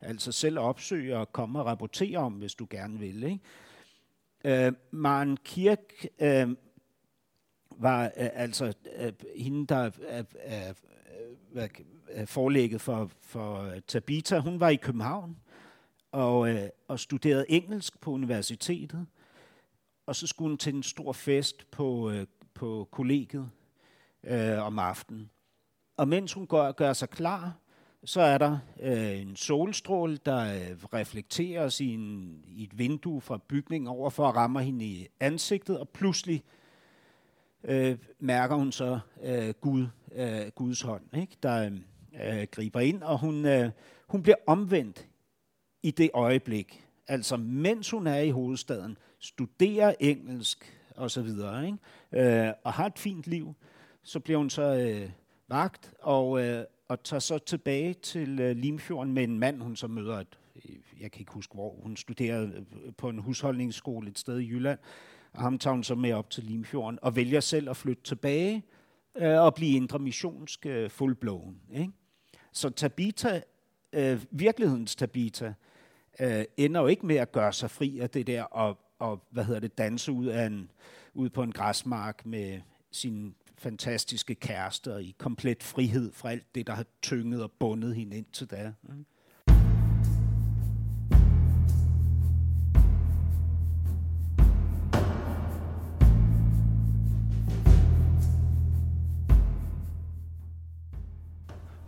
altså selv opsøge og komme og rapportere om, hvis du gerne vil. Ikke? Øh, Maren Kirk øh, var øh, altså øh, hende, der øh, øh, øh, øh er, for, for Tabita. Hun var i København og, øh, og studerede engelsk på universitetet. Og så skulle hun til en stor fest på, øh, på kollegiet øh, om aftenen. Og mens hun gør, gør sig klar, så er der øh, en solstråle, der øh, reflekterer i, en, i et vindue fra bygningen over for at ramme hende i ansigtet, og pludselig øh, mærker hun så øh, Gud, øh, Guds hånd, ikke? der øh, griber ind, og hun, øh, hun bliver omvendt i det øjeblik. Altså mens hun er i hovedstaden, studerer engelsk og så videre, ikke? Øh, og har et fint liv, så bliver hun så øh, vagt og, øh, og tager så tilbage til øh, Limfjorden med en mand, hun så møder et, øh, jeg kan ikke huske hvor, hun studerede øh, på en husholdningsskole et sted i Jylland, og ham tager hun så med op til Limfjorden og vælger selv at flytte tilbage øh, og blive indre missionsk øh, fullblown. Ikke? Så Tabita, øh, virkelighedens Tabita, øh, ender jo ikke med at gøre sig fri af det der og, og hvad hedder det, danse ud, af en, ud på en græsmark med sin fantastiske kæreste i komplet frihed fra alt det, der har tynget og bundet hende ind til da.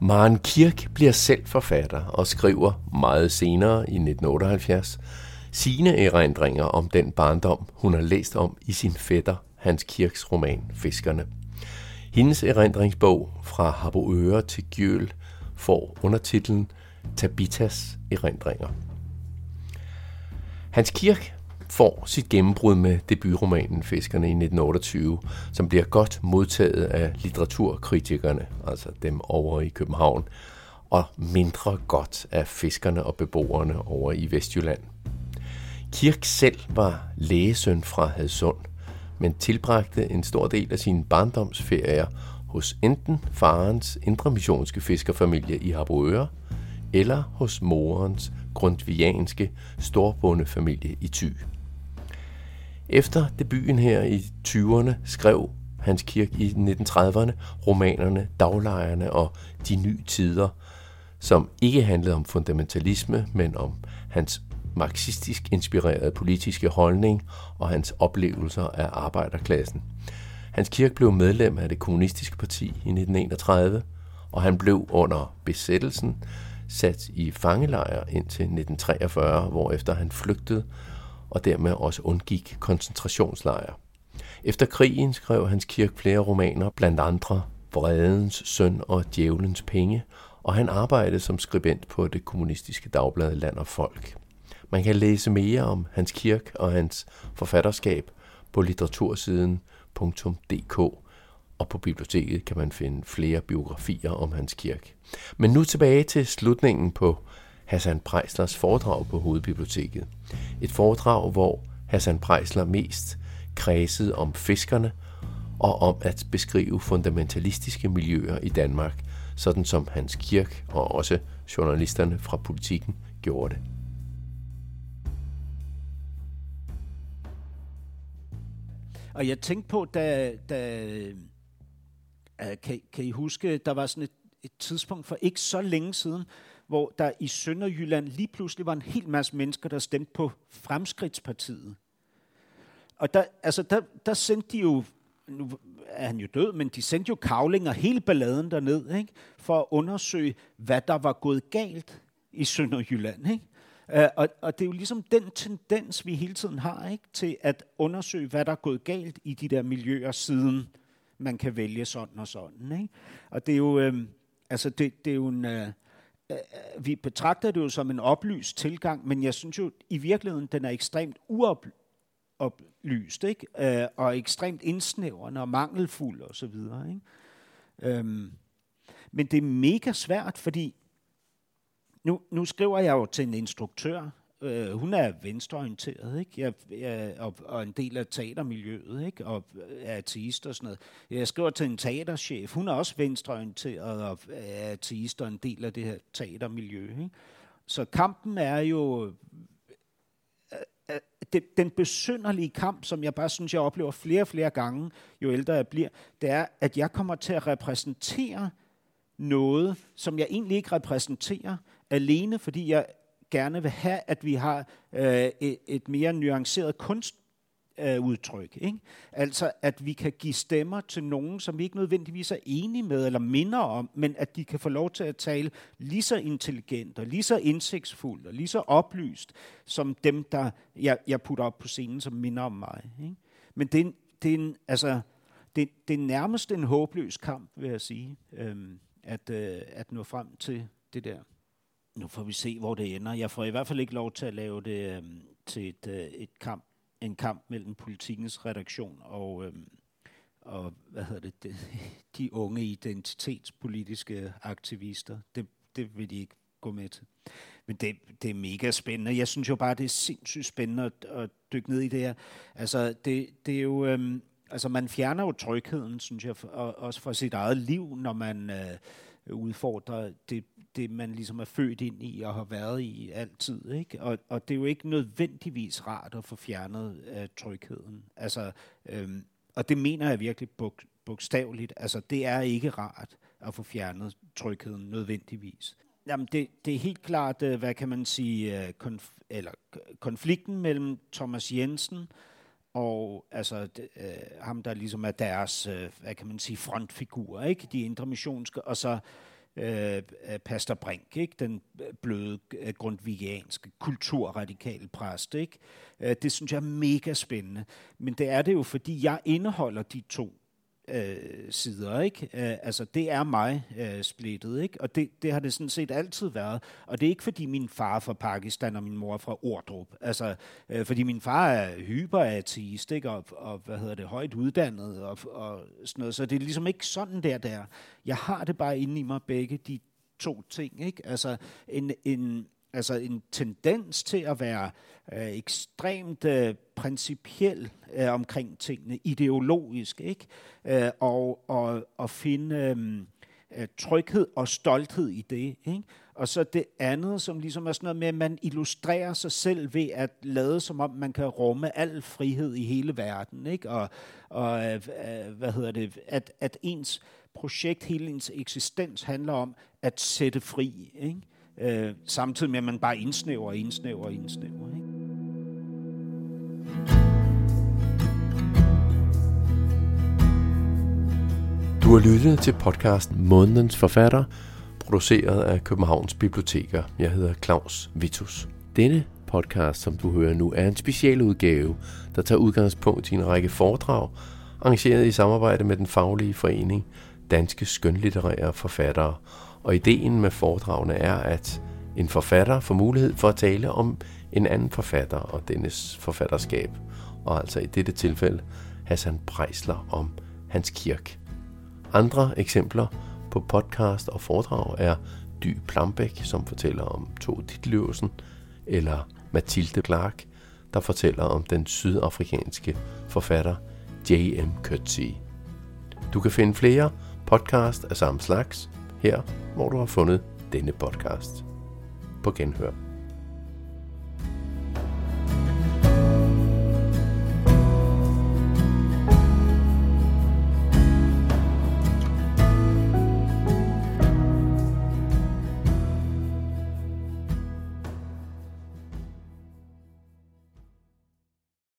Maren Kirk bliver selv forfatter og skriver meget senere i 1978 sine erindringer om den barndom, hun har læst om i sin fætter Hans Kirks roman Fiskerne. Hendes erindringsbog Fra Harboøre til Gjøl får undertitlen Tabitas erindringer. Hans Kirk får sit gennembrud med debutromanen Fiskerne i 1928, som bliver godt modtaget af litteraturkritikerne, altså dem over i København, og mindre godt af fiskerne og beboerne over i Vestjylland. Kirk selv var lægesøn fra Hadsund, men tilbragte en stor del af sine barndomsferier hos enten farens indremissionske fiskerfamilie i Harboøre, eller hos morens grundvianske storbondefamilie i Thy. Efter debuten her i 20'erne skrev Hans Kirk i 1930'erne romanerne Daglejerne og De Nye Tider, som ikke handlede om fundamentalisme, men om hans marxistisk inspirerede politiske holdning og hans oplevelser af arbejderklassen. Hans Kirk blev medlem af det kommunistiske parti i 1931, og han blev under besættelsen sat i fangelejr indtil 1943, hvorefter han flygtede og dermed også undgik koncentrationslejre. Efter krigen skrev Hans Kirk flere romaner, blandt andre Vredens søn og Djævelens penge, og han arbejdede som skribent på det kommunistiske dagblad Land og Folk. Man kan læse mere om Hans Kirk og hans forfatterskab på litteratursiden.dk, og på biblioteket kan man finde flere biografier om Hans Kirk. Men nu tilbage til slutningen på Hassan Prejslers foredrag på Hovedbiblioteket. Et foredrag, hvor Hassan Prejsler mest kredsede om fiskerne og om at beskrive fundamentalistiske miljøer i Danmark, sådan som Hans Kirk og også journalisterne fra politikken gjorde det. Og jeg tænkte på, da, da kan, kan I huske, der var sådan et, et tidspunkt for ikke så længe siden, hvor der i Sønderjylland lige pludselig var en hel masse mennesker, der stemte på Fremskridtspartiet. Og der, altså der, der sendte de jo, nu er han jo død, men de sendte jo kavlinger hele balladen derned, ikke? for at undersøge, hvad der var gået galt i Sønderjylland. Ikke? Uh, og, og det er jo ligesom den tendens, vi hele tiden har, ikke? til at undersøge, hvad der er gået galt i de der miljøer, siden man kan vælge sådan og sådan. Ikke? Og det er jo, øh, altså det, det er jo en, øh, vi betragter det jo som en oplyst tilgang, men jeg synes jo i virkeligheden, den er ekstremt uoplyst, ikke? Øh, og ekstremt indsnævrende og mangelfuld og så videre. Ikke? Øhm, men det er mega svært, fordi nu, nu skriver jeg jo til en instruktør, øh, hun er venstreorienteret, ikke? Jeg, jeg, og, og en del af teatermiljøet, ikke? og øh, er ateist og sådan noget. Jeg skriver til en teaterchef, hun er også venstreorienteret og øh, er ateist og en del af det her teatermiljø. Ikke? Så kampen er jo øh, den, den besynderlige kamp, som jeg bare synes, jeg oplever flere og flere gange, jo ældre jeg bliver, det er, at jeg kommer til at repræsentere noget, som jeg egentlig ikke repræsenterer, alene fordi jeg gerne vil have, at vi har øh, et, et mere nuanceret kunst øh, udtryk. Ikke? Altså, at vi kan give stemmer til nogen, som vi ikke nødvendigvis er enige med eller minder om, men at de kan få lov til at tale lige så intelligent og lige så indsigtsfuldt og lige så oplyst, som dem, der jeg, jeg putter op på scenen, som minder om mig. Ikke? Men det er, det er en, altså, det, det er nærmest en håbløs kamp, vil jeg sige, øhm, at, øh, at nå frem til det der. Nu får vi se, hvor det ender. Jeg får i hvert fald ikke lov til at lave det øhm, til et, øh, et kamp, en kamp mellem politikens redaktion og, øhm, og hvad hedder det, de, de unge identitetspolitiske aktivister. Det, det vil de ikke gå med til. Men det, det er mega spændende. Jeg synes jo bare, det er sindssygt spændende at, at dykke ned i det her. Altså, det, det er jo... Øhm, altså, man fjerner jo trygheden, synes jeg, og, også fra sit eget liv, når man øh, udfordrer det det, man ligesom er født ind i og har været i altid. Ikke? Og, og det er jo ikke nødvendigvis rart at få fjernet øh, trygheden. Altså, øhm, og det mener jeg virkelig bog, bogstaveligt. Altså, det er ikke rart at få fjernet trygheden nødvendigvis. Jamen, det, det er helt klart, øh, hvad kan man sige, øh, konf- eller konflikten mellem Thomas Jensen og altså øh, ham, der ligesom er deres, øh, hvad kan man sige, frontfigur, ikke? De indre missionske, og så Øh, øh, Pastor Brink, ikke? den øh, bløde øh, grundvigianske kulturradikale præst. Ikke? Det synes jeg er mega spændende. Men det er det jo, fordi jeg indeholder de to øh, sider. Ikke? Øh, altså, det er mig øh, splittet, ikke? og det, det har det sådan set altid været. Og det er ikke, fordi min far er fra Pakistan og min mor er fra Ordrup. Altså, øh, fordi min far er hyperateist, ikke? Og, og, hvad hedder det, højt uddannet og, og sådan noget. Så det er ligesom ikke sådan der, der. Jeg har det bare inde i mig begge de to ting. Ikke? Altså, en, en, altså en tendens til at være øh, ekstremt øh, principiel øh, omkring tingene, ideologisk, ikke? Øh, og, og, og finde øh, øh, tryghed og stolthed i det. Ikke? Og så det andet, som ligesom er sådan noget med, at man illustrerer sig selv ved at lade som om, man kan rumme al frihed i hele verden. Ikke? Og, og øh hvad hedder det, at, at ens projekt, hele ens eksistens handler om at sætte fri. Ikke? Øh, samtidig med, at man bare indsnæver og indsnæver og indsnæver. Ikke? Du har lyttet til podcasten Månedens Forfatter, produceret af Københavns Biblioteker. Jeg hedder Claus Vitus. Denne podcast, som du hører nu, er en specialudgave, der tager udgangspunkt i en række foredrag, arrangeret i samarbejde med den faglige forening Danske Skønlitterære Forfattere og ideen med foredragene er, at en forfatter får mulighed for at tale om en anden forfatter og dennes forfatterskab, og altså i dette tilfælde Hassan Preisler om Hans Kirk. Andre eksempler på podcast og foredrag er Dy Plambæk, som fortæller om to Ditlevsen, eller Mathilde Clark, der fortæller om den sydafrikanske forfatter J.M. Coetzee. Du kan finde flere podcast af samme slags her, hvor du har fundet denne podcast. På genhør.